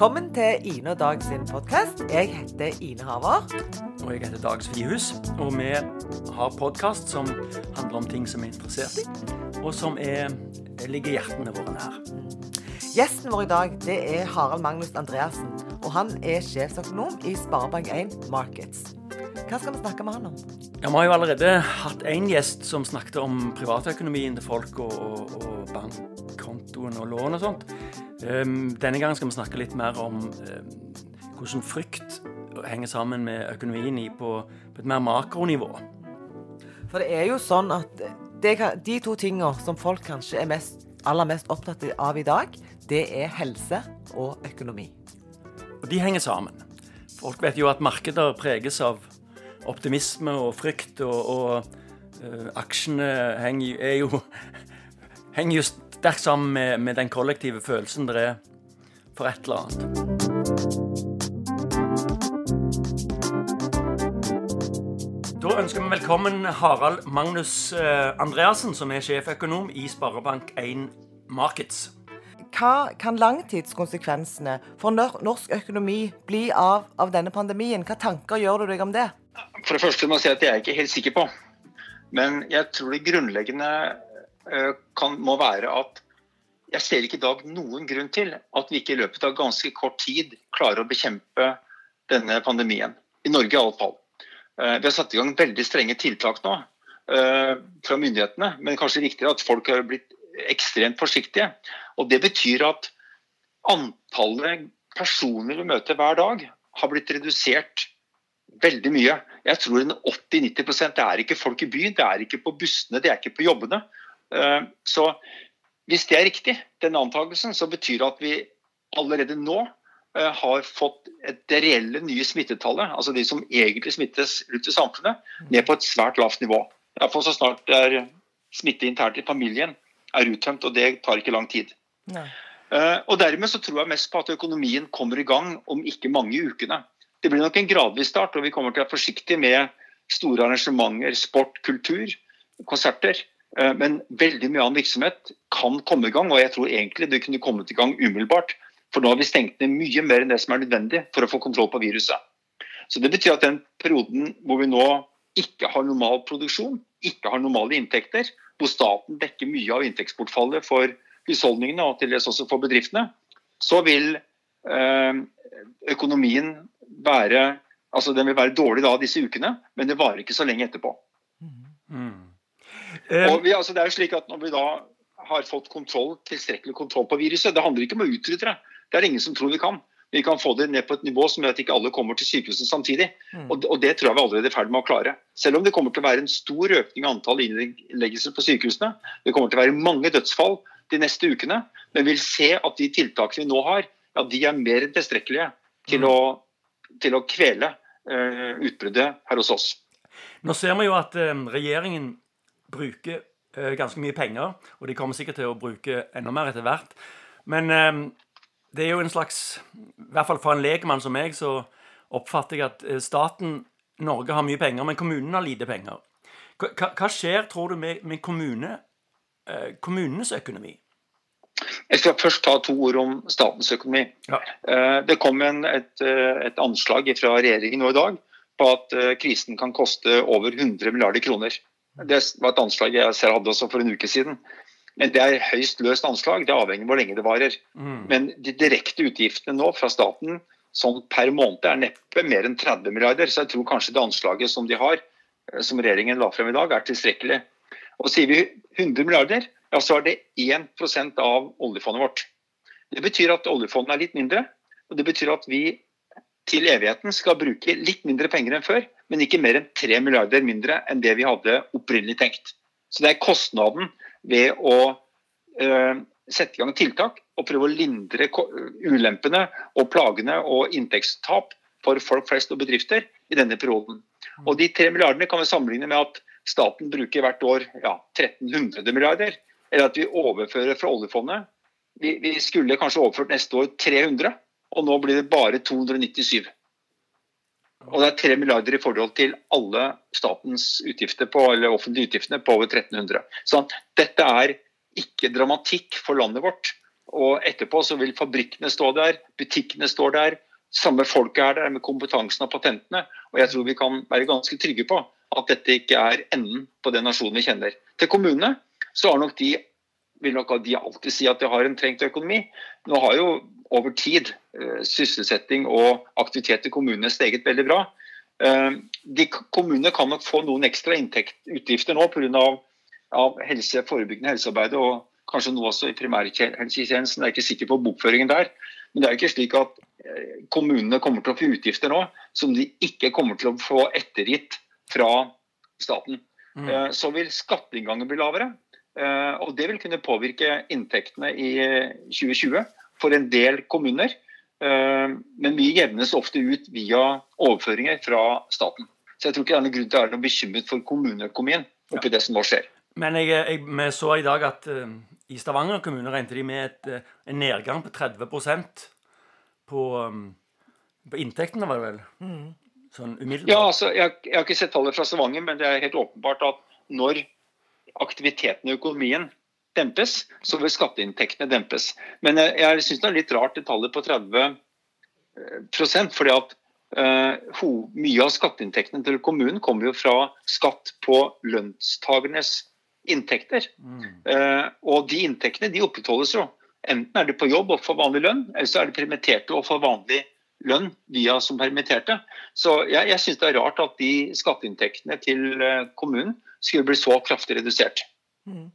Velkommen til Ine og Dag sin podkast. Jeg heter Ine Haver. Og jeg heter Dag Svihus. Og vi har podkast som handler om ting som vi er interessert i, og som er, ligger hjertene våre nær. Gjesten vår i dag det er Harald Magnus Andreassen. Og han er sjefsøkonom i Sparebank1 Markets. Hva skal vi snakke med han om? Ja, vi har jo allerede hatt én gjest som snakket om privatøkonomien til folk og, og, og bankkontoen og lån og sånt. Um, denne gangen skal vi snakke litt mer om um, hvordan frykt henger sammen med økonomien på, et mer makronivå. For det er jo sånn at det, de to tingene som folk kanskje er mest, aller mest opptatt av i dag, det er helse og økonomi. Og de henger sammen. Folk vet jo at markeder preges av optimisme og frykt, og, og uh, aksjene henger, er jo, henger jo sterkt sammen med, med, den kollektive følelsen det er for et eller annet. Da ønsker vi velkommen Harald Magnus uh, Andreassen, som er sjeføkonom i Sparebank1 Markets. Hva kan langtidskonsekvensene for norsk økonomi bli av, av denne pandemien? Hva tanker gjør du deg om det? For det første må jeg si at jeg er ikke helt sikker på. Men jeg tror det grunnleggende eh, kan, må være at jeg ser ikke i dag noen grunn til at vi ikke i løpet av ganske kort tid klarer å bekjempe denne pandemien. I Norge i alle fall. Eh, vi har satt i gang veldig strenge tiltak nå eh, fra myndighetene, men kanskje viktigere at folk har blitt ekstremt forsiktige. Og Det betyr at antallet personer vi møter hver dag, har blitt redusert veldig mye. Jeg tror 80-90% det er ikke folk i byen, det er ikke på bussene, det er ikke på jobbene. Eh, så hvis det er riktig, den antakelsen, så betyr det at vi allerede nå eh, har fått det reelle nye smittetallet, altså de som egentlig smittes ut i samfunnet, ned på et svært lavt nivå. Iallfall så snart det er smitte internt i familien er uttømt, og det tar ikke lang tid. Nei. Eh, og Dermed så tror jeg mest på at økonomien kommer i gang om ikke mange ukene. Det blir nok en gradvis start, og vi kommer til å være forsiktige med store arrangementer, sport, kultur, konserter. Eh, men veldig mye annen virksomhet kan komme i gang, og jeg tror egentlig det kunne kommet i gang umiddelbart. For nå har vi stengt ned mye mer enn det som er nødvendig for å få kontroll på viruset. Så Det betyr at den perioden hvor vi nå ikke har normal produksjon, ikke har normale inntekter, hvor staten dekker mye av inntektsbortfallet for husholdningene og til dels også for bedriftene, så vil eh, økonomien være altså Den vil være dårlig da disse ukene, men det varer ikke så lenge etterpå. Mm. Og vi, altså det er jo slik at Når vi da har fått kontroll, tilstrekkelig kontroll på viruset Det handler ikke om å utrydde det. Det er ingen som tror vi kan. Vi kan få det ned på et nivå som gjør at ikke alle kommer til sykehusene samtidig. Mm. Og, og, Det tror jeg vi allerede er i ferd med å klare. Selv om det kommer til å være en stor økning i antall innleggelser på sykehusene. Det kommer til å være mange dødsfall de neste ukene. Men vi vil se at de tiltakene vi nå har, ja, de er mer enn tilstrekkelige til mm. å til å kvele uh, utbruddet her hos oss. Nå ser vi jo at uh, regjeringen bruker uh, ganske mye penger, og de kommer sikkert til å bruke enda mer etter hvert. Men det er jo en slags I hvert fall for en legemann som meg, så oppfatter jeg at staten Norge har mye penger, men kommunen har lite penger. Hva, hva skjer, tror du, med, med kommune, kommunenes økonomi? Jeg skal først ta to ord om statens økonomi. Ja. Eh, det kom en, et, eh, et, anslag fra regjeringen nå i dag på at eh, krisen kan koste over 100 milliarder kroner. Det var et anslag jeg selv hadde også for en uke siden. Men det er høyst løst anslag, det avhenger av hvor lenge det varer. Mm. Men de direkte utgiftene nå fra staten sånn per måned er neppe mer enn 30 milliarder. Så jeg tror kanskje det anslaget som de har, som regjeringen la frem i dag, er tilstrekkelig. Og sier vi 100 milliarder, ja, så er det 1% av oljefondet vårt. Det betyr at oljefondet er litt mindre, og det betyr at vi til evigheten skal bruke litt mindre penger enn før, men ikke mer enn 3 milliarder mindre enn det vi hadde opprinnelig tenkt. Så det er kostnaden ved å øh, sette i gang tiltak og prøve å lindre ulempene og plagene og inntektstap for folk flest og bedrifter i denne perioden. Og De 3 milliardene kan vi sammenligne med at staten bruker hvert år ja, 1300 milliarder eller at vi overfører fra oljefondet. Vi, vi skulle kanskje overført neste år 300, og nå blir det bare 297. Og det er 3 milliarder i forhold til alle statens utgifter på, eller offentlige utgiftene på over 1300. Så dette er ikke dramatikk for landet vårt. Og etterpå så vil fabrikkene stå der, butikkene står der, samme folket er der med kompetansen og patentene. Og jeg tror vi kan være ganske trygge på at dette ikke er enden på den nasjonen vi kjenner. Til kommunene så har nok de vil nok de alltid si at de har en trengt økonomi. Nå har jo over tid eh, sysselsetting og aktivitet i kommunene steget veldig bra. Eh, de Kommunene kan nok få noen ekstra inntekt, utgifter nå pga. Av helse, forebyggende helsearbeid og kanskje nå også i primærhelsetjenesten. Jeg er ikke sikker på bokføringen der. Men det er jo ikke slik at eh, kommunene kommer til å få utgifter nå som de ikke kommer til å få ettergitt fra staten. Mm. Så vil skatteinngangen bli lavere. Eh, og Det vil kunne påvirke inntektene i 2020 eh, for en del kommuner. Eh, men mye jevnes ofte ut via overføringer fra staten. Så jeg tror ikke det er noen grunn til å være noe bekymret for kommuneøkonomien oppi ja. det som nå skjer. Men jeg, jeg, vi så i dag at uh, i Stavanger kommune regnet de med et, uh, en nedgang på 30 på, um, på inntektene, var det vel? Mm. Sånn umiddelbart. Ja, altså, jeg, jeg, har ikke sett tallet fra Stavanger, men det er helt åpenbart at når aktiviteten i økonomien dempes, så vil skatteinntektene dempes. Men jeg, jeg syns det er litt rart det tallet på 30% fordi at uh, mye av skatteinntektene til kommunen kommer jo fra skatt på lønnstagernes inntekter. Mm. Uh, og de inntektene de opprettholdes jo. Enten er de på jobb og får vanlig lønn, eller så er de permitterte og får vanlig lønn via som permitterte. Så jeg, jeg syns det er rart at de skatteinntektene til eh, kommunen skulle bli så kraftig redusert. Mm.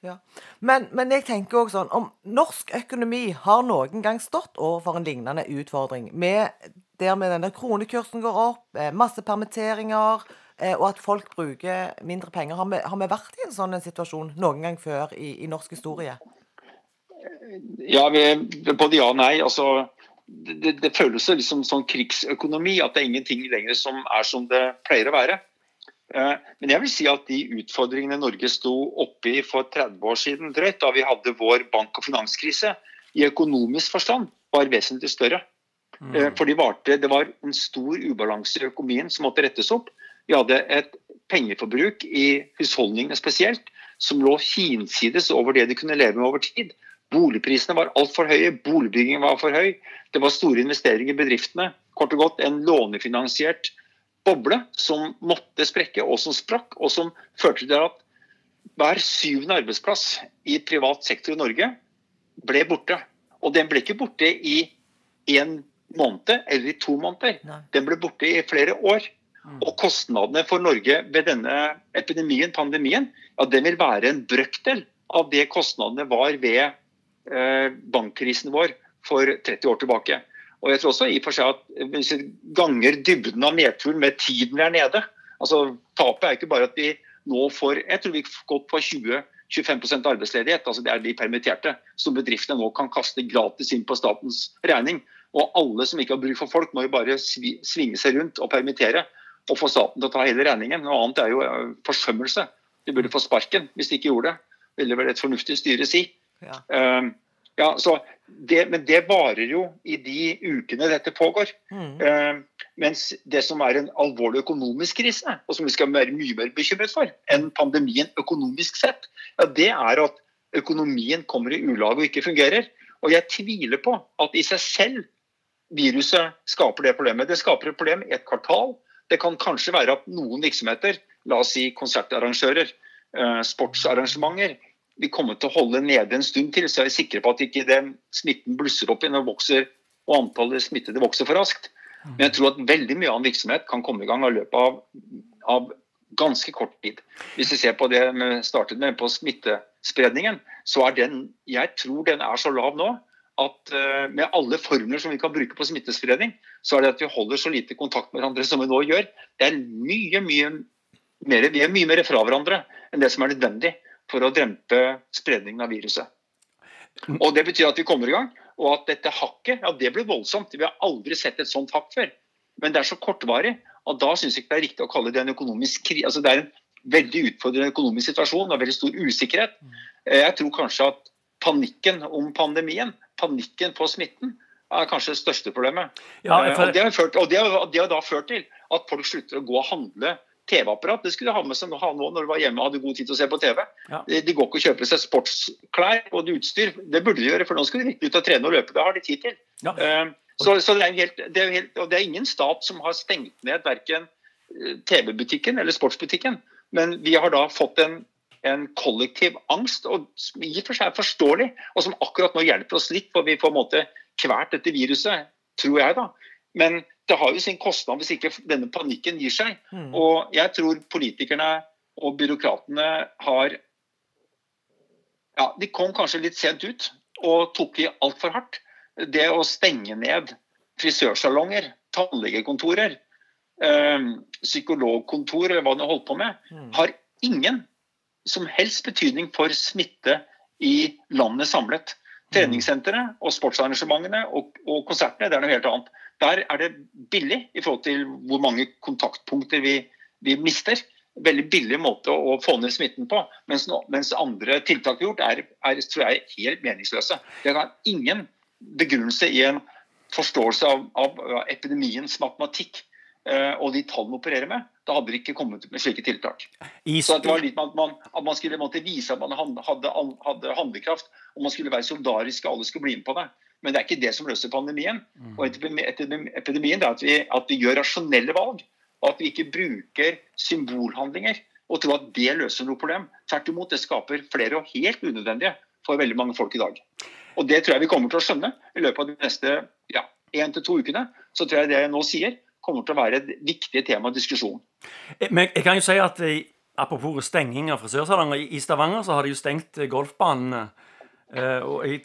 Ja. Men, men, jeg tenker også sånn, om norsk økonomi har noen gang stått overfor en lignende utfordring, med, der med denne kronekursen går opp, eh, masse permitteringer, eh, og at folk bruker mindre penger. Har vi, har vi vært i en sånn situasjon noen gang før i, i norsk historie? Ja, vi, både ja og nei. altså det, det, føles liksom sånn krigsøkonomi, at det er ingenting lenger som er som det pleier å være. Eh, men jeg vil si at de utfordringene Norge sto oppe i for 30 år siden, drøyt, da vi hadde vår bank- og finanskrise, i økonomisk forstand var vesentlig større. Mm. Eh, for de varte, Det var en stor ubalanse i økonomien som måtte rettes opp. Vi hadde et pengeforbruk i husholdningene spesielt som lå hinsides over det de kunne leve med over tid. Boligprisene var altfor høye, boligbyggingen var for høy. Det var store investeringer i bedriftene. Kort og godt en lånefinansiert boble som måtte sprekke, og som sprakk, og som førte til at hver syvende arbeidsplass i privat sektor i Norge ble borte. Og den ble ikke borte i én måned eller i to måneder. Den ble borte i flere år. Mm. Og kostnadene for Norge ved denne epidemien, pandemien, ja, den vil være en brøkdel av det kostnadene var ved eh, bankkrisen vår for 30 år tilbake. Og jeg tror også i og for seg at Hvis vi ganger dybden av nedturen med tiden vi er nede altså Tapet er ikke bare at vi nå får Jeg tror vi har gått på 20-25% arbeidsledighet. altså Det er de permitterte som bedriftene nå kan kaste gratis inn på statens regning. Og alle som ikke har bruk for folk, må jo bare svinge seg rundt og permittere. Og få staten til å ta hele regningen. Noe annet er jo eh, forsømmelse. De burde få sparken hvis de ikke gjorde det. Ville vel et fornuftig styre si. Ja. Um, ja, det, men det varer jo i de ukene dette pågår. Mm. Uh, mens det som er en alvorlig økonomisk krise, og som vi skal være mye mer bekymret for enn pandemien økonomisk sett, ja, det er at økonomien kommer i ulag og ikke fungerer. Og jeg tviler på at i seg selv viruset skaper det problemet. Det skaper et problem i et kvartal. Det kan kanskje være at noen virksomheter, la oss si konsertarrangører, uh, sportsarrangementer, vi kommer til å holde nede en stund til, så er vi sikre på at ikke den smitten blusser opp igjen og, vokser, og antallet smittede vokser for raskt. Men jeg tror at veldig mye annen virksomhet kan komme i gang i løpet av, av, ganske kort tid. Hvis vi ser på det vi startet med på smittespredningen, så er den jeg tror den er så lav nå at uh, med alle formler som vi kan bruke på smittespredning, så er det at vi holder så lite kontakt med hverandre som vi nå gjør. Det er mye, mye mer, vi er mye mer fra hverandre enn det som er nødvendig for å dempe spredningen av viruset. Og Det betyr at vi kommer i gang, og at dette hakket ja, det blir voldsomt. Vi har aldri sett et sånt hakk før. Men det er så kortvarig at da syns jeg ikke det er riktig å kalle det en økonomisk krise. Altså, det er en veldig utfordrende økonomisk situasjon og veldig stor usikkerhet. Jeg tror kanskje at panikken om pandemien, panikken på smitten, er kanskje det største problemet. Ja, for... og, det har ført, og det har, det har da ført til at folk slutter å gå og handle TV-apparat. Det skulle de ha med seg ha nå når de var hjemme og hadde god tid til å se på TV. Ja. De, de går ikke og kjøper seg sportsklær og utstyr. Det burde de gjøre, for nå skal de virkelig ut og trene og løpe. Det har de tid til. Ja. Uh, så, så det, er helt, det, er helt, det er ingen stat som har stengt ned verken TV-butikken eller sportsbutikken. Men vi har da fått en, en kollektiv angst, og som i og for seg er forståelig, og som akkurat nå hjelper oss litt, for vi får på en måte kvert dette viruset, tror jeg da. Men det har jo sin kostnad hvis ikke denne panikken gir seg. Mm. Og jeg tror politikerne og byråkratene har Ja, de kom kanskje litt sent ut og tok i altfor hardt. Det å stenge ned frisørsalonger, tannlegekontorer, eh, psykologkontor eller hva de holdt på med, Mm. har ingen som helst betydning for smitte i landet samlet. Treningssentre og sportsarrangementene og, og konsertene det er noe helt annet. Der er det billig i forhold til hvor mange kontaktpunkter vi, vi mister. Veldig billig måte å få ned smitten på. Mens, no, mens andre tiltak vi har gjort, er, er tror jeg, helt meningsløse. Det har ingen begrunnelse i en forståelse av, av epidemiens matematikk eh, og de tallene vi opererer med. Da hadde de ikke kommet med slike tiltak. Så det var litt at man, at man skulle måtte vise at man hadde, hadde handlekraft, og man skulle være solidariske, alle skulle bli med på det. Men det er ikke det som løser pandemien. Og epidemi- epidemi- epidemien er at vi, at vi gjør rasjonelle valg, og at vi ikke bruker symbolhandlinger og tror at det løser noe problem. Tvert imot, det skaper flere og helt unødvendige for veldig mange folk i dag. Og det tror jeg vi kommer til å skjønne i løpet av de neste ja, én til to ukene. Så tror jeg det jeg nå sier, kommer til å være et viktig tema i diskusjon. Men jeg kan jo si at eh, apropos stenging av frisørsalonger, i- i Stavanger så har de jo stengt eh, golfbanene. Eh, og jeg,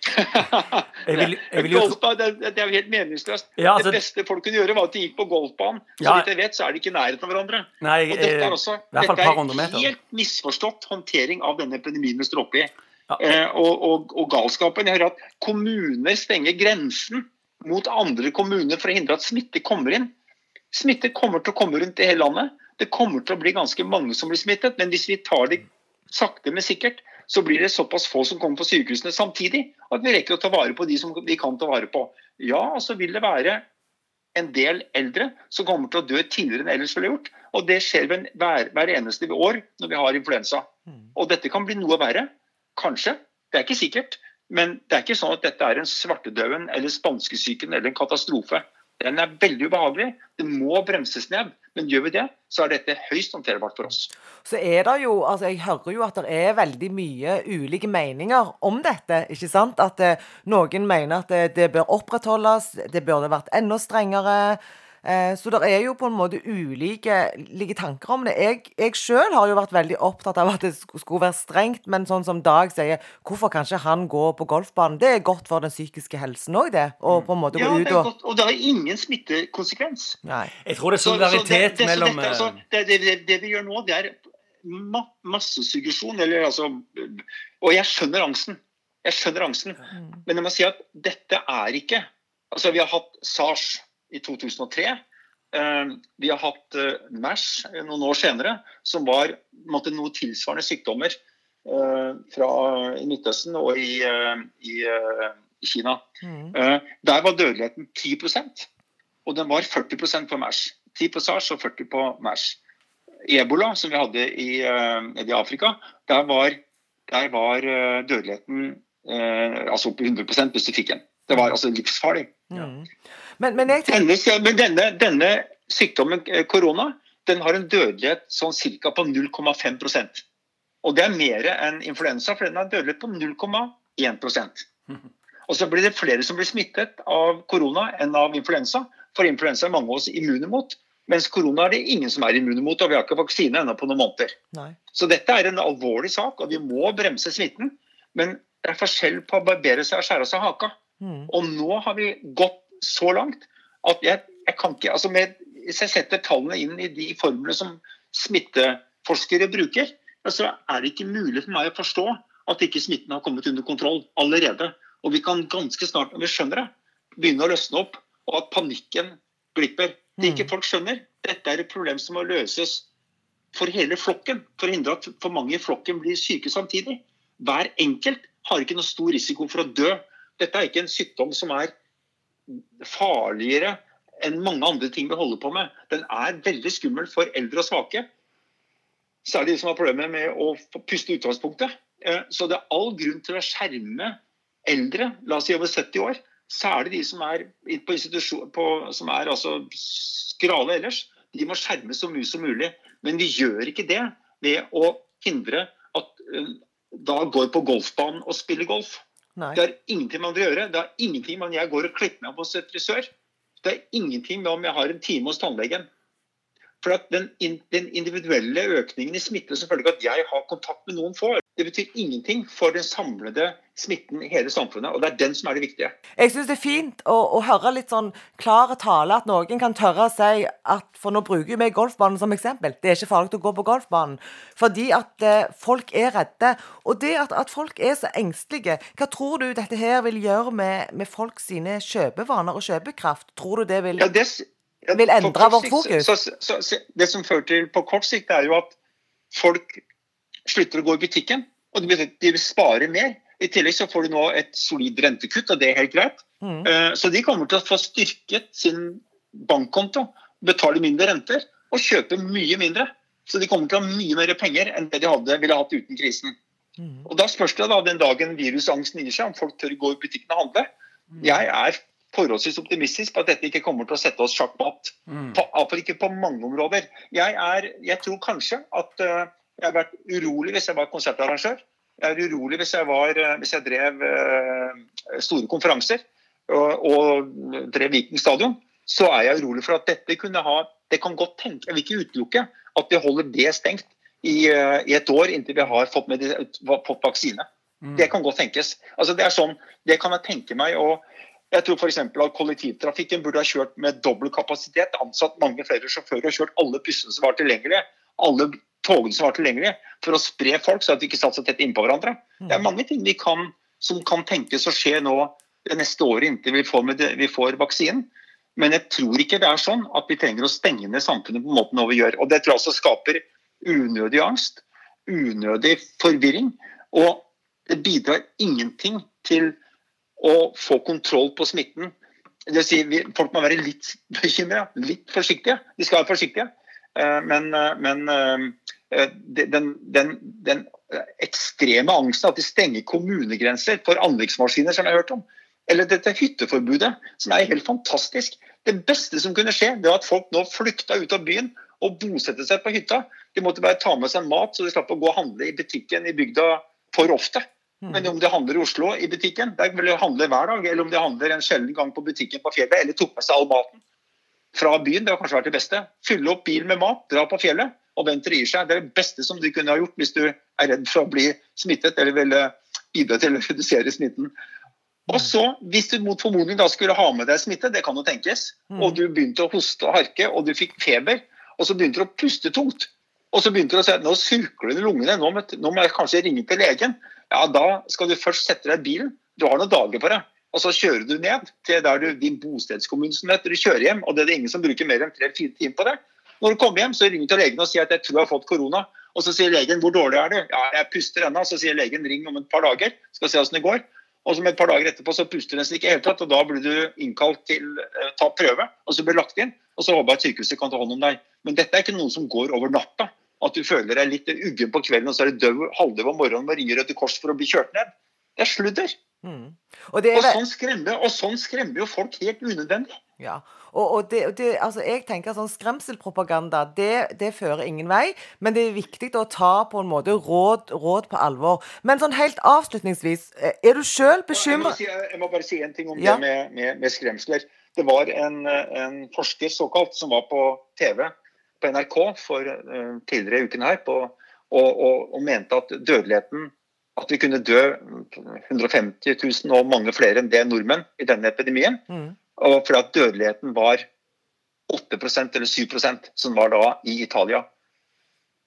jeg vil, jeg vil jo Golfbane, det, det er jo helt meningsløst. Ja, altså- det beste folk kunne gjøre, var at de gikk på golfbanen. Så Ja. vidt jeg vet, så er de ikke i nærheten av hverandre. Nei, Og dette eh, er også fall et dette er helt misforstått håndtering av denne epidemien vi står oppe i. Ja. Eh, og, og, og galskapen. Jeg hører at kommuner stenger grensen mot andre kommuner for å hindre at smitte kommer inn. Smitte kommer til å komme rundt i hele landet. Det kommer til å bli ganske mange som blir smittet. Men hvis vi tar det sakte, men sikkert, så blir det såpass få som kommer på sykehusene samtidig at vi rekker å ta vare på de som vi kan ta vare på. Ja, og så vil det være en del eldre som kommer til å dø tidligere enn ellers ville gjort. Og det skjer hver, hver eneste år når vi har influensa. Mm. Og dette kan bli noe verre. Kanskje. Det er ikke sikkert. Men det er ikke sånn at dette er en svartedauden eller spanskesyken eller en katastrofe. Den er veldig ubehagelig. Det må bremses ned. Men gjør vi det, så er dette høyst håndterbart for oss. Så er det jo, altså jeg hører jo at det er veldig mye ulike meninger om dette, ikke sant? At eh, noen mener at det, det bør opprettholdes, det burde vært enda strengere. Eh, så det er jo på en måte ulike, like tanker om det. Jeg, jeg sjøl har jo vært veldig opptatt av at det skulle være strengt, men sånn som Dag sier, hvorfor kan ikke han gå på golfbanen? Det er godt for den psykiske helsen òg, det. Og på en måte Ja, gå ut og og det har ingen smittekonsekvens. Nei. Jeg tror det er Så- så solidaritet det- det- mellom dette, altså, det, det, det, det vi gjør nå, det er ma massesuggesjon. Eller altså Og jeg skjønner angsten. Jeg skjønner angsten. Mm. Men jeg må si at dette er ikke Altså, vi har hatt SARS i 2003. Eh, vi har hatt eh, MERS noen år senere, som var måtte, noe tilsvarende sykdommer eh, fra i Midtøsten og i, eh, i, eh, i Kina. Mm. Eh, der var dødeligheten 10% og den var 40% på MERS. 10 på SARS og 40% på MERS. Ebola, som vi hadde i, eh, i Afrika, der var, der var eh, dødeligheten eh, altså opp i 100 hvis du fikk en. Det var altså livsfarlig. Mm. Men, men jeg tenker Denne, men denne, denne sykdommen, eh, korona, den har en dødelighet sånn ca. på 0,5% Og det er mer enn influensa, for den har dødelighet på 0,1% Og så blir det flere som blir smittet av korona enn av influensa. For influensa er mange av oss immune mot, mens korona er det ingen som er immune mot. Og vi har ikke vaksine ennå på noen måneder. Nei. Så dette er en alvorlig sak, og vi må bremse smitten. Men det er forskjell på å barbere seg og skjære av seg haka. Mm. Og nå har vi gått så langt at jeg, jeg kan ikke altså med, Hvis jeg setter tallene inn i de formlene som smitteforskere bruker, så så er det ikke mulig for meg å forstå at ikke smitten har kommet under kontroll allerede. Og vi kan ganske snart, når vi skjønner det, begynne å løsne opp, og at panikken glipper. Det ikke folk skjønner, dette er et problem som må løses for hele flokken, for å hindre at for mange i flokken blir syke samtidig. Hver enkelt har ikke noe stor risiko for å dø. Dette er ikke en sykdom som er farligere enn mange andre ting vi holder på med. Den er veldig skummel for eldre og svake. det de som har problemer med å puste utgangspunktet. Eh, så det er all grunn til å skjerme eldre, la oss si over 70 år. Særlig de som er på på, som er altså skrale ellers. De må skjermes så mye som mulig. Men vi gjør ikke det ved å hindre at uh, da går på golfbanen og spiller golf. Nei. Det har ingenting med andre å gjøre. Det har ingenting med om jeg går og klipper meg hos et frisør. Det har ingenting med om jeg har en time hos tannlegen. For at den, den, individuelle økningen i smitte som følge av at jeg har kontakt med noen få, det betyr ingenting for den samlede smitten i hele samfunnet. Og det er den som er det viktige. Jeg syns det er fint å, å, høre litt sånn klare tale, at noen kan tørre å si at For nå bruker vi golfbanen som eksempel. Det er ikke farlig å gå på golfbanen. Fordi at eh, folk er redde. Og det at, at, folk er så engstelige, hva tror du dette her vil gjøre med, med folk sine kjøpevaner og kjøpekraft? Tror du det vil ja, det, vil endre vårt fokus? Så, så, så, det som fører til på kort sikt, er jo at folk slutter å gå i butikken. Og de, vil spare mer. I tillegg så får de nå et solid rentekutt, og det er helt greit. Mm. Uh, så de kommer til å få styrket sin bankkonto, betale mindre renter og kjøpe mye mindre. Så de kommer til å ha mye mer penger enn det de hadde, ville hatt uten krisen. Mm. Og Da spørs det da den dagen virusangsten gir seg, om folk tør gå i butikken og handle. Mm. Jeg er forholdsvis optimistisk på at dette ikke kommer til å sette oss sjakkmatt. Mm. Iallfall ikke på mange områder. Jeg, er, jeg tror kanskje at uh, jeg har vært urolig hvis jeg var konsertarrangør. Jeg er urolig hvis jeg, var, uh, hvis jeg drev uh, store konferanser og, og drev Viking stadion. Så er jeg urolig for at dette kunne ha Det kan godt tenke, jeg vil ikke utelukke at vi holder det stengt i, i et år inntil vi har fått, med, fått vaksine. Mm. Det kan godt tenkes. Altså det er sånn, det kan jeg tenke meg. og jeg tror f.eks. at kollektivtrafikken burde ha kjørt med dobbel kapasitet, ansatt mange flere sjåfører og kjørt alle bussene som var tilgjengelige, alle togene som var tilgjengelige, for å spre folk, så at vi ikke satt så tett innpå hverandre. Det er mm. mange ting vi kan, som kan tenkes å skje nå det neste året inntil vi får, med, vi får vaksinen. Men jeg tror ikke det er sånn at vi trenger å stenge ned samfunnet på måten vi gjør. Og Det tror jeg også skaper unødig angst, unødig forvirring. Og det bidrar ingenting til å få kontroll på smitten. Det vil si, folk må være litt bekymra, litt forsiktige. De skal være forsiktige. Eh, men, eh, men eh, den, den, den, ekstreme angsten at de stenger kommunegrenser for anleggsmaskiner, som jeg har hørt om, eller dette hytteforbudet, som er helt fantastisk. Det beste som kunne skje, det var at folk nå flykta ut av byen og bosette seg på hytta. De måtte bare ta med seg mat, så de slapp å gå og handle i butikken i bygda for ofte. Mm. Men om de handler i Oslo i butikken, der vil de handle hver dag, eller om de handler en sjelden gang på butikken på fjellet, eller tok med seg all maten fra byen, det har kanskje vært det beste. Fylle opp bil med mat, dra på fjellet og og gi seg. Det er det beste som du kunne ha gjort hvis du er redd for å bli smittet eller vil bidra til å redusere smitten. Og så, Hvis du mot formodning da skulle ha med deg smitte, det kan jo tenkes, mm. og du begynte å hoste og harke og du fikk feber, og så begynte du å puste tungt, og så begynte du å si at nå surkler det i lungene, nå må jeg kanskje ringe til legen ja, da skal du først sette deg i bilen. Du har noen dager på deg. Og så kjører du ned til der du, din bostedskommune som heter. Du kjører hjem, og det er det ingen som bruker mer enn tre-fire timer på det. Når du kommer hjem, så ringer du til legen og sier at jeg tror jeg har fått korona. Og så sier legen hvor dårlig er du? Ja, jeg puster ennå. Så sier legen ring om et par dager, skal se åssen det går. Og så med et par dager etterpå så puster du nesten ikke i hele tatt, og da blir du innkalt til uh, ta prøve, og så blir du lagt inn. Og så håper jeg at sykehuset kan ta hånd om deg. Men dette er ikke noe som går over natta. At du føler deg litt uggen på kvelden, og så er du halvdøv om morgenen og ringer Røde Kors for å bli kjørt ned. Det er sludder. Mm. Og, det er... og, sånn skremmer, og, sånn skremmer, jo folk helt unødvendig. Ja, og, og det, det, altså jeg tenker sånn Skremselpropaganda det, det, fører ingen vei, men det er viktig å ta på en måte råd, råd på alvor. Men sånn helt avslutningsvis, eh, er du sjøl bekymra jeg, jeg, må bare si en ting om ja. det med, med, med, skremsler. Det var en, en forsker såkalt som var på TV på NRK for uh, tidligere i uken her på, og, og, og, mente at dødeligheten At vi kunne dø 150 000 og mange flere enn det nordmenn i denne epidemien. Mm. Og fordi at dødeligheten var 8% eller 7% som var da i Italia.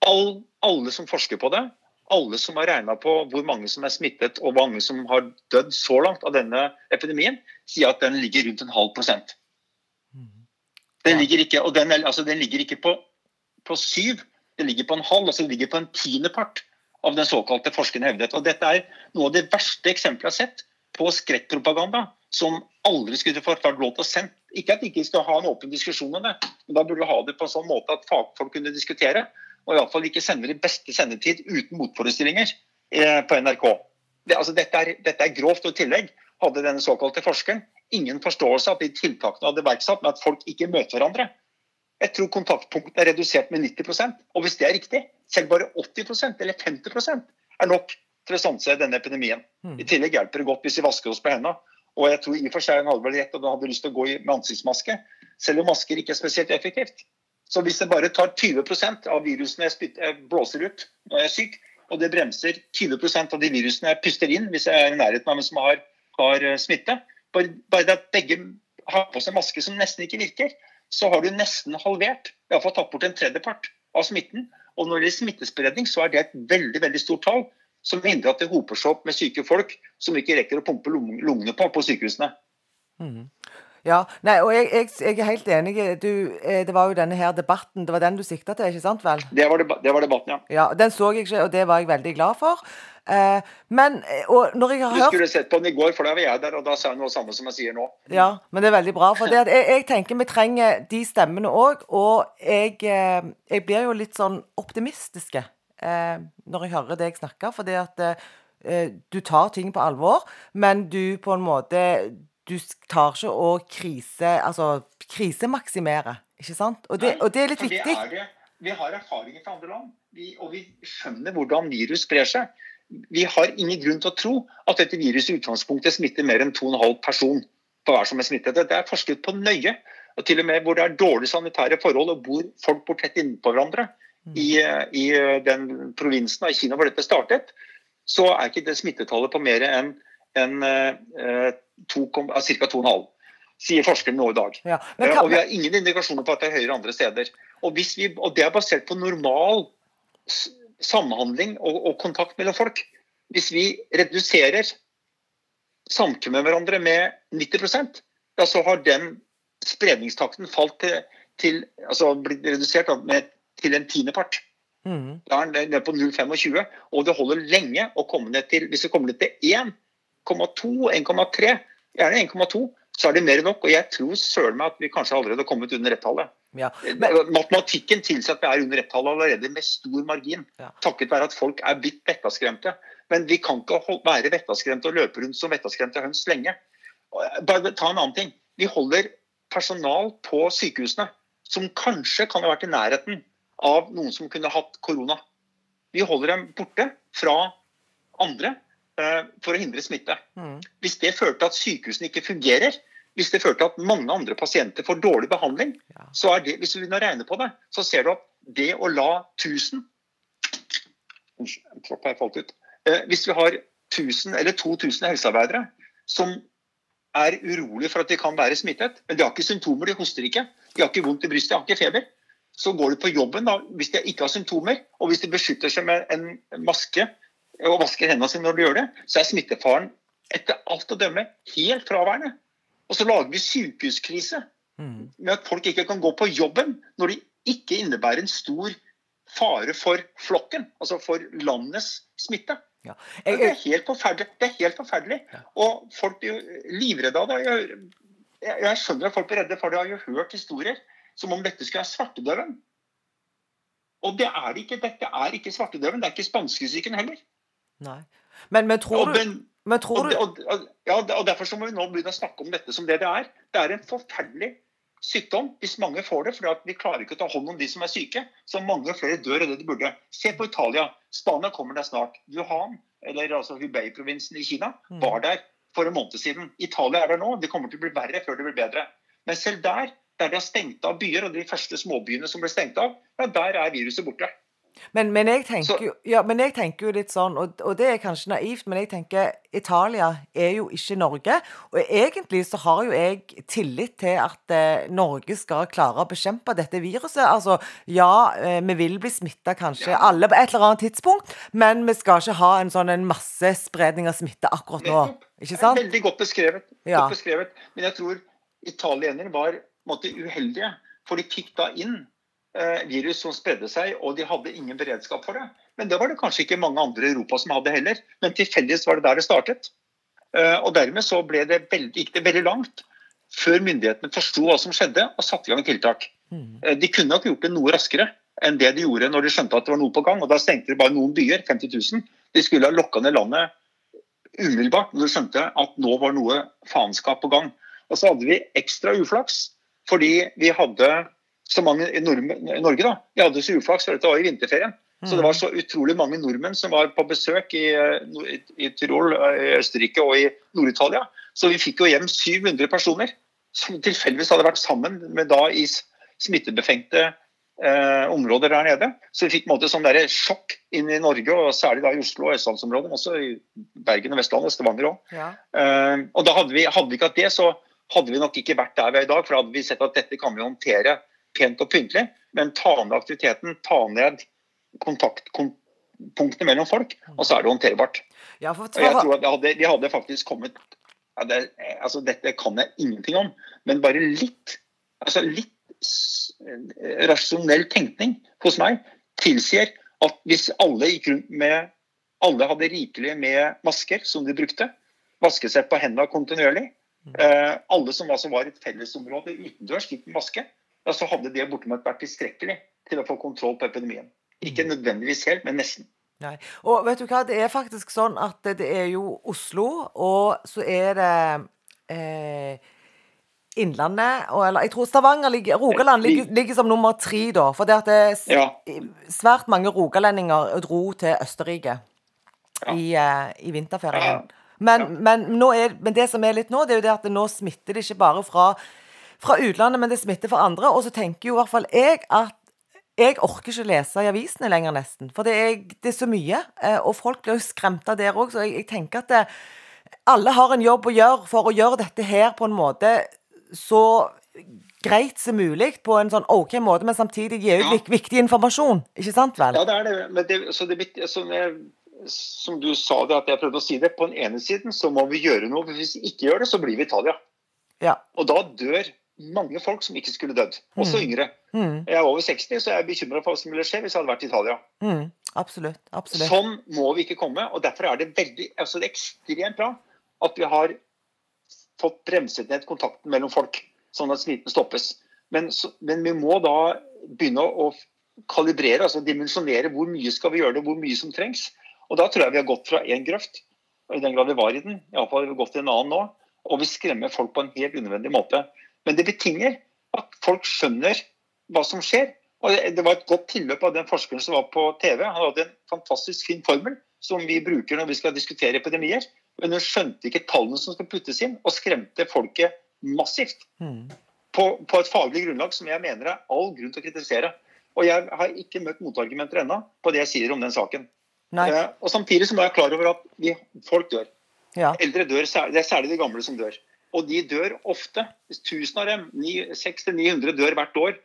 All, alle som forsker på det, alle som har regna på hvor mange som er smittet og hvor mange som har dødd så langt av denne epidemien, sier at den ligger rundt en halv prosent. Den ligger ikke, og den, altså, den ligger ikke på, på, syv, den ligger på en halv. altså Den ligger på en tiendepart av den såkalte forskeren hevdet. Og Dette er noe av det verste eksempelet jeg har sett på skrekkpropaganda som aldri skulle fått lov til å sende. Ikke at de ikke skulle ha en åpen diskusjon om det, men da burde du ha det på en sånn måte at fagfolk kunne diskutere. og iallfall ikke sender i beste sendetid uten motforestillinger eh, på NRK. Det, altså, dette, er, dette er grovt. Og i tillegg hadde denne såkalte forskeren ingen forståelse av de tiltakene hadde iverksatt med at folk ikke møter hverandre. Jeg tror kontaktpunktene er redusert med 90% og hvis det er riktig, selv bare 80% eller 50% er nok til å stanse denne epidemien. I tillegg hjelper det godt hvis vi vasker oss på hendene. Og jeg tror i og for seg en hadde vel rett og hadde lyst til å gå med ansiktsmaske, selv om masker ikke er spesielt effektivt. Så hvis det bare tar 20 av virusene jeg, blåser ut når jeg er syk, og det bremser 20% av de virusene jeg puster inn hvis jeg er i nærheten av en som har, har eh, smitte, bare, bare at begge har på seg maske som nesten ikke virker, så har du nesten halvert, iallfall tatt bort en tredjepart av smitten. Og når det gjelder smittespredning, så er det et veldig veldig stort tall som hindrer at det hoper seg opp med syke folk som ikke rekker å pumpe lungene på på sykehusene. Mm. Ja, nei, og jeg, jeg, jeg, er helt enig. Du, eh, det var jo denne her debatten, det var den du sikta til, ikke sant vel? Det var, det var, debatten, ja. ja. Den så jeg ikke, og det var jeg veldig glad for. Eh, men eh, og når jeg har hørt Du skulle sett på den i går, for da var jeg der, og da sa jeg noe samme som jeg sier nå. Ja, men det er veldig bra. For det, jeg, jeg, tenker vi trenger de stemmene òg, og jeg, eh, jeg, blir jo litt sånn optimistiske når jeg hører deg snakke, fordi at du tar ting på alvor, men du på en måte du tar ikke å krise, altså, krisemaksimere, ikke sant? Og det, og det er litt viktig. Er det, vi har erfaringer fra andre land, vi, og vi skjønner hvordan virus sprer seg. Vi har ingen grunn til å tro at dette viruset i utgangspunktet smitter mer enn 2,5 person på hver som er smittet. Det er forsket på nøye. og til og med Hvor det er dårlige sanitære forhold og bor folk bor tett innpå hverandre i, i, den provinsen av Kina hvor dette startet, så er ikke det smittetallet på mer enn en, eh, ca. 2,5 sier forskerne nå i dag. Ja, kan... og Vi har ingen indikasjoner på at det er høyere andre steder. Og, vi, og Det er basert på normal samhandling og, og, kontakt mellom folk. Hvis vi reduserer samkvem med hverandre med 90% ja, så har den spredningstakten falt til, til altså blitt redusert med, til en tiendepart. Mm. Da er den nede på 0,25, og det holder lenge å komme ned til Hvis vi kommer ned til 1,2, 1,3, gjerne 1,2, så er det mer enn nok. Og jeg tror søren meg at vi kanskje allerede har kommet under ett-tallet. Ja, men... Matematikken tilsier at vi er under ett-tallet allerede med stor margin. Ja. Takket være at folk er blitt vettaskremte. Men vi kan ikke være vettaskremte og løpe rundt som vettaskremte høns lenge. Bare ta en annen ting. Vi holder personal på sykehusene som kanskje kan ha vært i nærheten av noen som kunne hatt korona. Vi holder dem borte fra andre eh, for å hindre smitte. Mm. Hvis det fører til at sykehusene ikke fungerer, hvis det fører til at mange andre pasienter får dårlig behandling, så er det, hvis vi begynner å regne på det, så ser du at det å la 1000 ut, Hvis vi har 1000 eller 2000 helsearbeidere som er urolige for at de kan være smittet, men de har ikke symptomer, de hoster ikke, de har ikke vondt i brystet, de har ikke feber, så går de på jobben da, hvis de ikke har symptomer, og hvis de beskytter seg med en maske og vasker hendene sine når de gjør det, så er smittefaren etter alt å dømme helt fraværende. Og så lager vi sykehuskrise mm. med at folk ikke kan gå på jobben når det ikke innebærer en stor fare for flokken, altså for landets smitte. Ja. Jeg, det er helt forferdelig. Det er helt forferdelig. Ja. Og folk blir livredde av det. Jeg, jeg, skjønner at folk blir redde, for de har jo hørt historier som om dette skulle være svartedauden. Og det er det ikke. Dette er ikke svartedauden. Det er ikke spanskesyken heller. Nei. Men, men tror du men tror du og, og, ja, og Derfor så må vi nå begynne å snakke om dette som det det er. Det er en forferdelig sykdom hvis mange får det, for vi klarer ikke å ta hånd om de som er syke. Så mange flere dør enn det de burde. Se på Italia. Spania kommer der snart. Wuhan, eller altså Hubei-provinsen i Kina, mm. var der for en måned siden. Italia er der nå. Det kommer til å bli verre før det blir bedre. Men selv der, der de har stengt av byer, og de første småbyene som ble stengt av, ja, der er viruset borte. Men, men, jeg jo, ja, men, jeg tenker, jo, litt sånn, og, og, det er kanskje naivt, men jeg tenker Italia er jo ikke Norge. Og egentlig så har jo jeg tillit til at eh, Norge skal klare å bekjempe dette viruset. Altså ja, eh, vi vil bli smitta kanskje ja. alle på et eller annet tidspunkt, men vi skal ikke ha en sånn en massespredning av smitte akkurat nå. Ikke sant? Veldig godt beskrevet. Ja. godt beskrevet. Men jeg tror italienere var måte, uheldige, for de fikk da inn virus som spredde seg, og de hadde ingen beredskap for det. Men det var det kanskje ikke mange andre i Europa som hadde heller. Men til felles var det der det startet. Eh, og dermed så det veldig, gikk det veldig langt før myndighetene forsto hva som skjedde og satte i gang tiltak. Mm. Eh, de kunne nok gjort det noe raskere, enn det de gjorde når de skjønte at det var noe på gang. og Da stengte de bare noen byer, 50 000. De skulle ha lokka ned landet umiddelbart når de skjønte at nå var noe faenskap på gang. Og så hadde vi ekstra uflaks fordi vi hadde så mange i Norge. da, Vi hadde så uflaks, for dette var i vinterferien. Så det var så utrolig mange nordmenn som var på besøk i, i, i Tyrol, i Østerrike og i Nord-Italia. Så vi fikk jo hjem 700 personer som tilfeldigvis hadde vært sammen med da i smittebefengte eh, områder der nede. Så vi fikk på en måte sånn der sjokk inn i Norge, og særlig da i Oslo og østlandsområdet, men også i Bergen og Vestlandet og Stavanger òg. Ja. Eh, og da hadde vi, hadde vi ikke hatt det, så hadde vi nok ikke vært der vi er i dag. For da hadde vi sett at dette kan vi håndtere pent og pyntelig, men ta ned aktiviteten, ta ned kontaktpunktene mellom folk, og så er det håndterbart. Ja, for, for, jeg tror at de hadde, de hadde faktisk kommet ja, det, altså Dette kan jeg ingenting om, men bare litt altså litt rasjonell tenkning hos meg tilsier at hvis alle gikk rundt med alle hadde rikelig med masker som de brukte, vasket seg på hendene kontinuerlig, mm. eh, alle som altså var i et fellesområde utendørs med maske, ja, så hadde det bortimot vært tilstrekkelig til å få kontroll på epidemien. Ikke mm. nødvendigvis helt, men nesten. Nei. Og vet du hva, det er faktisk sånn at det er jo Oslo, og så er det eh, Innlandet og, eller, Jeg tror Stavanger ligger Rogaland ligger, ligger som nummer tre, da. For det at det ja. svært mange rogalendinger dro til Østerrike ja. i, eh, i, vinterferien. Ja. Men, men, er, men, det som er litt nå, det er jo det at det nå smitter det ikke bare fra, fra utlandet, men det smitter for andre. Og så tenker jo i hvert fall jeg at jeg orker ikke lese i avisene lenger, nesten. For det er, det er så mye. Eh, og folk blir jo skremt av der òg. Så jeg, jeg, tenker at det, alle har en jobb å gjøre for å gjøre dette her på en måte så greit som mulig, på en sånn OK måte, men samtidig gi ut ja. viktig informasjon. Ikke sant vel? Ja, det er det. Men det, så det, som, jeg, som du sa det, at jeg prøvde å si det, på den ene siden så må vi gjøre noe. for Hvis vi ikke gjør det, så blir vi Italia. Ja. Og da dør mange folk som ikke skulle dødd. Også mm. yngre. Mm. Jeg er over 60, så jeg er bekymra for hva som ville skje hvis jeg hadde vært i Italia. Mm. Absolutt. Absolutt. Sånn må vi ikke komme. og Derfor er det veldig, altså det er ekstremt bra at vi har fått bremset ned kontakten mellom folk, sånn at smitten stoppes. Men, så, men vi må da begynne å, å kalibrere, altså dimensjonere hvor mye skal vi gjøre det, hvor mye som trengs. Og Da tror jeg vi har gått fra én grøft, i den grad vi var i den, iallfall har vi gått til en annen nå, og vi skremmer folk på en helt unødvendig måte. Men det betinger at folk skjønner hva som skjer. Og Det var et godt tilløp av den forskeren som var på TV. Han hadde en fantastisk fin formel som vi bruker når vi skal diskutere epidemier. Men hun skjønte ikke tallene som skal puttes inn, og skremte folket massivt. Mm. På, på, et faglig grunnlag som jeg mener er all grunn til å kritisere. Og jeg har ikke møtt motargumenter ennå på det jeg sier om den saken. Eh, og Samtidig så må jeg klar over at vi, folk dør. Ja. Eldre dør, Det er særlig de gamle som dør. Og de dør ofte. Tusen av dem, 600-900 dør hvert år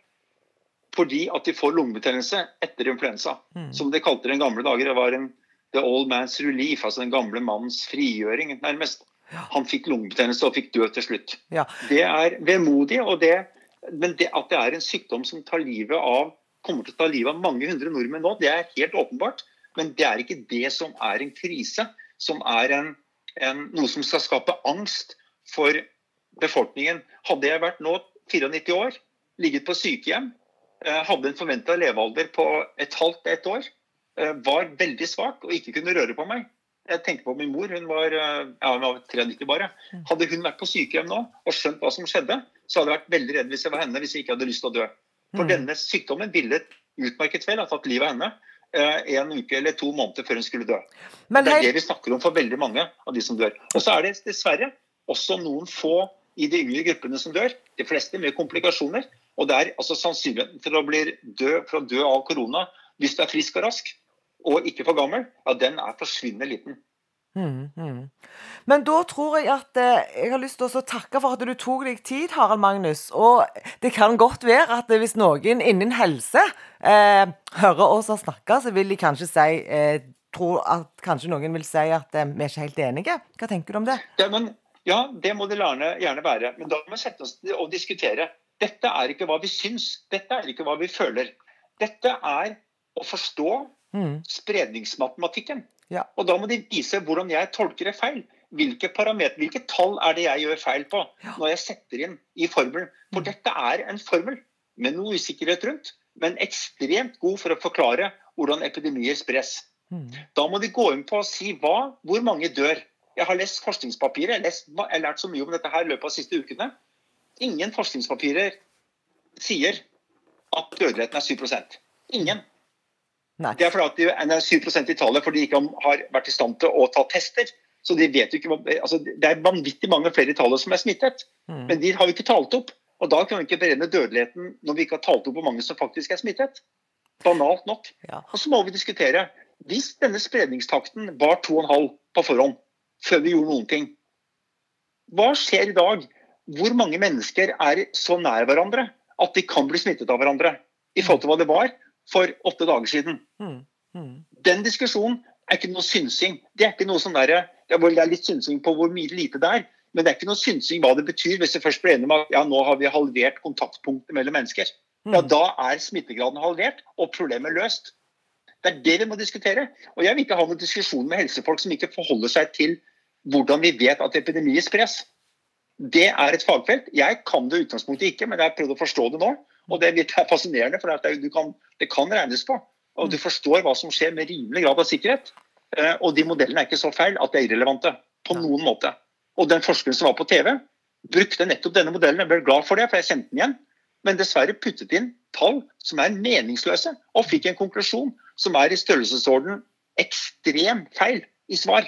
fordi at de får lungebetennelse etter influensa. Mm. Som de kalte det i gamle dager. Det var en the old man's relief, altså den gamle mannens frigjøring, nærmest. Han fikk lungebetennelse og fikk dø til slutt. Ja. Det er vemodig. og det, Men det, at det er en sykdom som tar livet av, kommer til å ta livet av mange hundre nordmenn nå, det er helt åpenbart. Men det er ikke det som er en krise, som er en, en, noe som skal skape angst for befolkningen. Hadde jeg vært nå 94 år, ligget på sykehjem, eh, hadde en forventa levealder på et halvt ett år, eh, var veldig svak og ikke kunne røre på meg. Jeg tenker på min mor, hun var, eh, ja, hun var 93 bare. Hadde hun vært på sykehjem nå og skjønt hva som skjedde, så hadde jeg vært veldig redd hvis jeg var henne, hvis jeg ikke hadde lyst til å dø. For mm. denne sykdommen ville utmerket vel ha tatt livet av henne en uke eller to måneder før hun skulle dø. Men det er det vi snakker om for veldig mange av de som dør. Og så er det dessverre også noen få i de yngre gruppene som dør. De fleste med komplikasjoner. Og det er altså sannsynligheten for å, bli død, for å dø av korona hvis du er frisk og rask og ikke for gammel, ja, den er forsvinnende liten. Mm, mm. Men da tror jeg at eh, jeg har lyst til å takke for at du tok deg tid, Harald Magnus. Og det kan godt være at hvis noen innen helse eh, hører oss og snakker, så vil de kanskje si eh, tror at kanskje noen vil si at eh, vi er ikke helt enige. Hva tenker du om det? Ja, men ja, det må det gjerne være. Men da må vi sette oss og diskutere. Dette er ikke hva vi syns, dette er ikke hva vi føler. Dette er å forstå mm. spredningsmatematikken. Ja. Og da må de vise hvordan jeg tolker det feil. Hvilke parameter, hvilke tall er det jeg gjør feil på når jeg setter inn i formelen. For mm. dette er en formel med noe usikkerhet rundt. men ekstremt god for å forklare hvordan epidemier spres. Mm. Da må de gå inn på å si hva, hvor mange dør. Jeg har lest forskningspapirer, jeg har, lest, jeg har lært så mye om dette her i løpet av de siste ukene. Ingen forskningspapirer sier at dødeligheten er 7% Ingen. Nei. Det er fordi at de er 7% i tallet fordi de ikke har vært i stand til å ta tester. Så de vet jo ikke, altså Det er vanvittig mange flere i tallet som er smittet, Mm. men de har vi ikke talt opp. Og Da kan vi ikke beregne dødeligheten når vi ikke har talt opp hvor mange som faktisk er smittet. Banalt nok. Ja. Og så må vi diskutere hvis denne spredningstakten var 2,5 på forhånd, før vi gjorde noen ting. Hva skjer i dag? Hvor mange mennesker er så nær hverandre at de kan bli smittet av hverandre? I forhold til hva det var for åtte dager siden. Mm. Mm. Den diskusjonen er ikke noe synsing. Det er ikke noe sånn derre Det er litt synsing på hvor mye lite det er, men det er ikke noe synsing hva det betyr hvis vi først blir enige om at ja, nå har vi halvert kontaktpunktet mellom mennesker. Ja, Mm. da er smittegraden halvert og problemet løst. Det er det vi må diskutere. Og jeg vil ikke ha noen diskusjon med helsefolk som ikke forholder seg til hvordan vi vet at epidemier spres. Det er et fagfelt. Jeg kan det i utgangspunktet ikke, men jeg har prøvd å forstå det nå. Og det er fascinerende, for det, du kan, det kan regnes på. Og du forstår hva som skjer med rimelig grad av sikkerhet. Eh, Og de modellene er ikke så feil at de er irrelevante på noen måte. Og den forskeren som var på TV, brukte nettopp denne modellen. Jeg ble glad for det, for jeg kjente den igjen. Men dessverre puttet inn tall som er meningsløse, og fikk en konklusjon som er i størrelsesorden ekstrem feil i svar.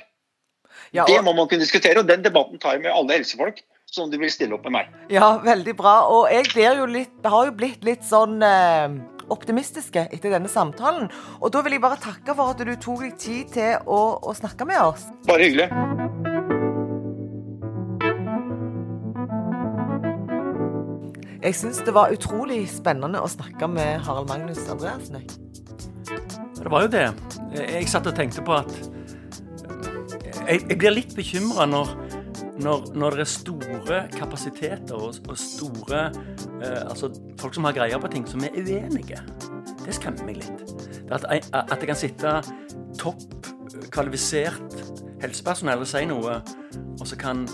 Ja, Det må man kunne diskutere, og den debatten tar jeg med alle helsefolk som de vil stille opp med meg. ja, veldig bra. Og jeg blir jo litt har jo blitt litt sånn eh, optimistiske etter denne samtalen. Og da vil jeg bare takke for at du tok deg tid til å, å snakke med oss. Bare hyggelig. Jeg syns det var utrolig spennende å snakke med Harald Magnus Andreassen. Det var jo det. Jeg satt og tenkte på at Jeg, jeg blir litt bekymra når, når, når det er store kapasiteter og, og store eh, Altså folk som har greier på ting, som er uenige. Det skremmer meg litt. At, jeg- at jeg kan sitte topp kvalifisert helsepersonell og si noe, og så kan,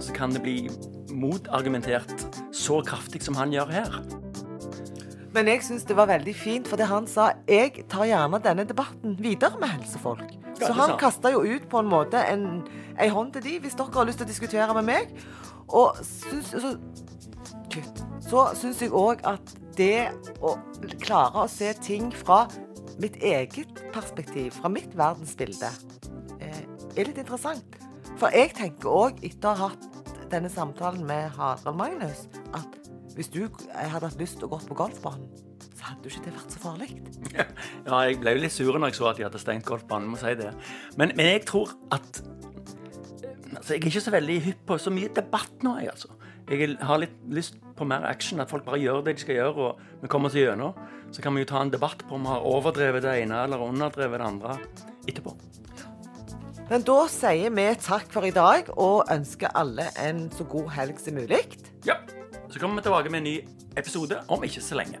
så kan det bli motargumentert så kraftig som han gjør her. Men jeg syns det var veldig fint, for det han sa Jeg tar gjerne denne debatten videre med helsefolk. Så han kasta jo ut på en måte en, ei hånd til de, hvis dere har lyst til å diskutere med meg. Og syns, så, så syns jeg òg at det å klare å se ting fra mitt eget perspektiv, fra mitt verdensbilde, eh, er litt interessant. For jeg tenker òg, etter å ha hatt denne samtalen med Harald Magnus, at hvis du hadde hatt lyst til å gå på golfbanen, hadde jo ikke det vært så farlig. Ja, jeg ble jo litt sur når jeg så at de hadde stengt golfbanen. må si det. Men, men jeg tror at altså, Jeg er ikke så veldig hypp på så mye debatt nå, jeg, altså. Jeg har litt lyst på mer action, at folk bare gjør det de skal gjøre, og vi kommer oss gjennom. Så kan vi jo ta en debatt på om vi har overdrevet det ene eller underdrevet det andre etterpå. Men da sier vi takk for i dag, og ønsker alle en så god helg som mulig. Ja. Så kommer vi tilbake med en ny episode om ikke så lenge.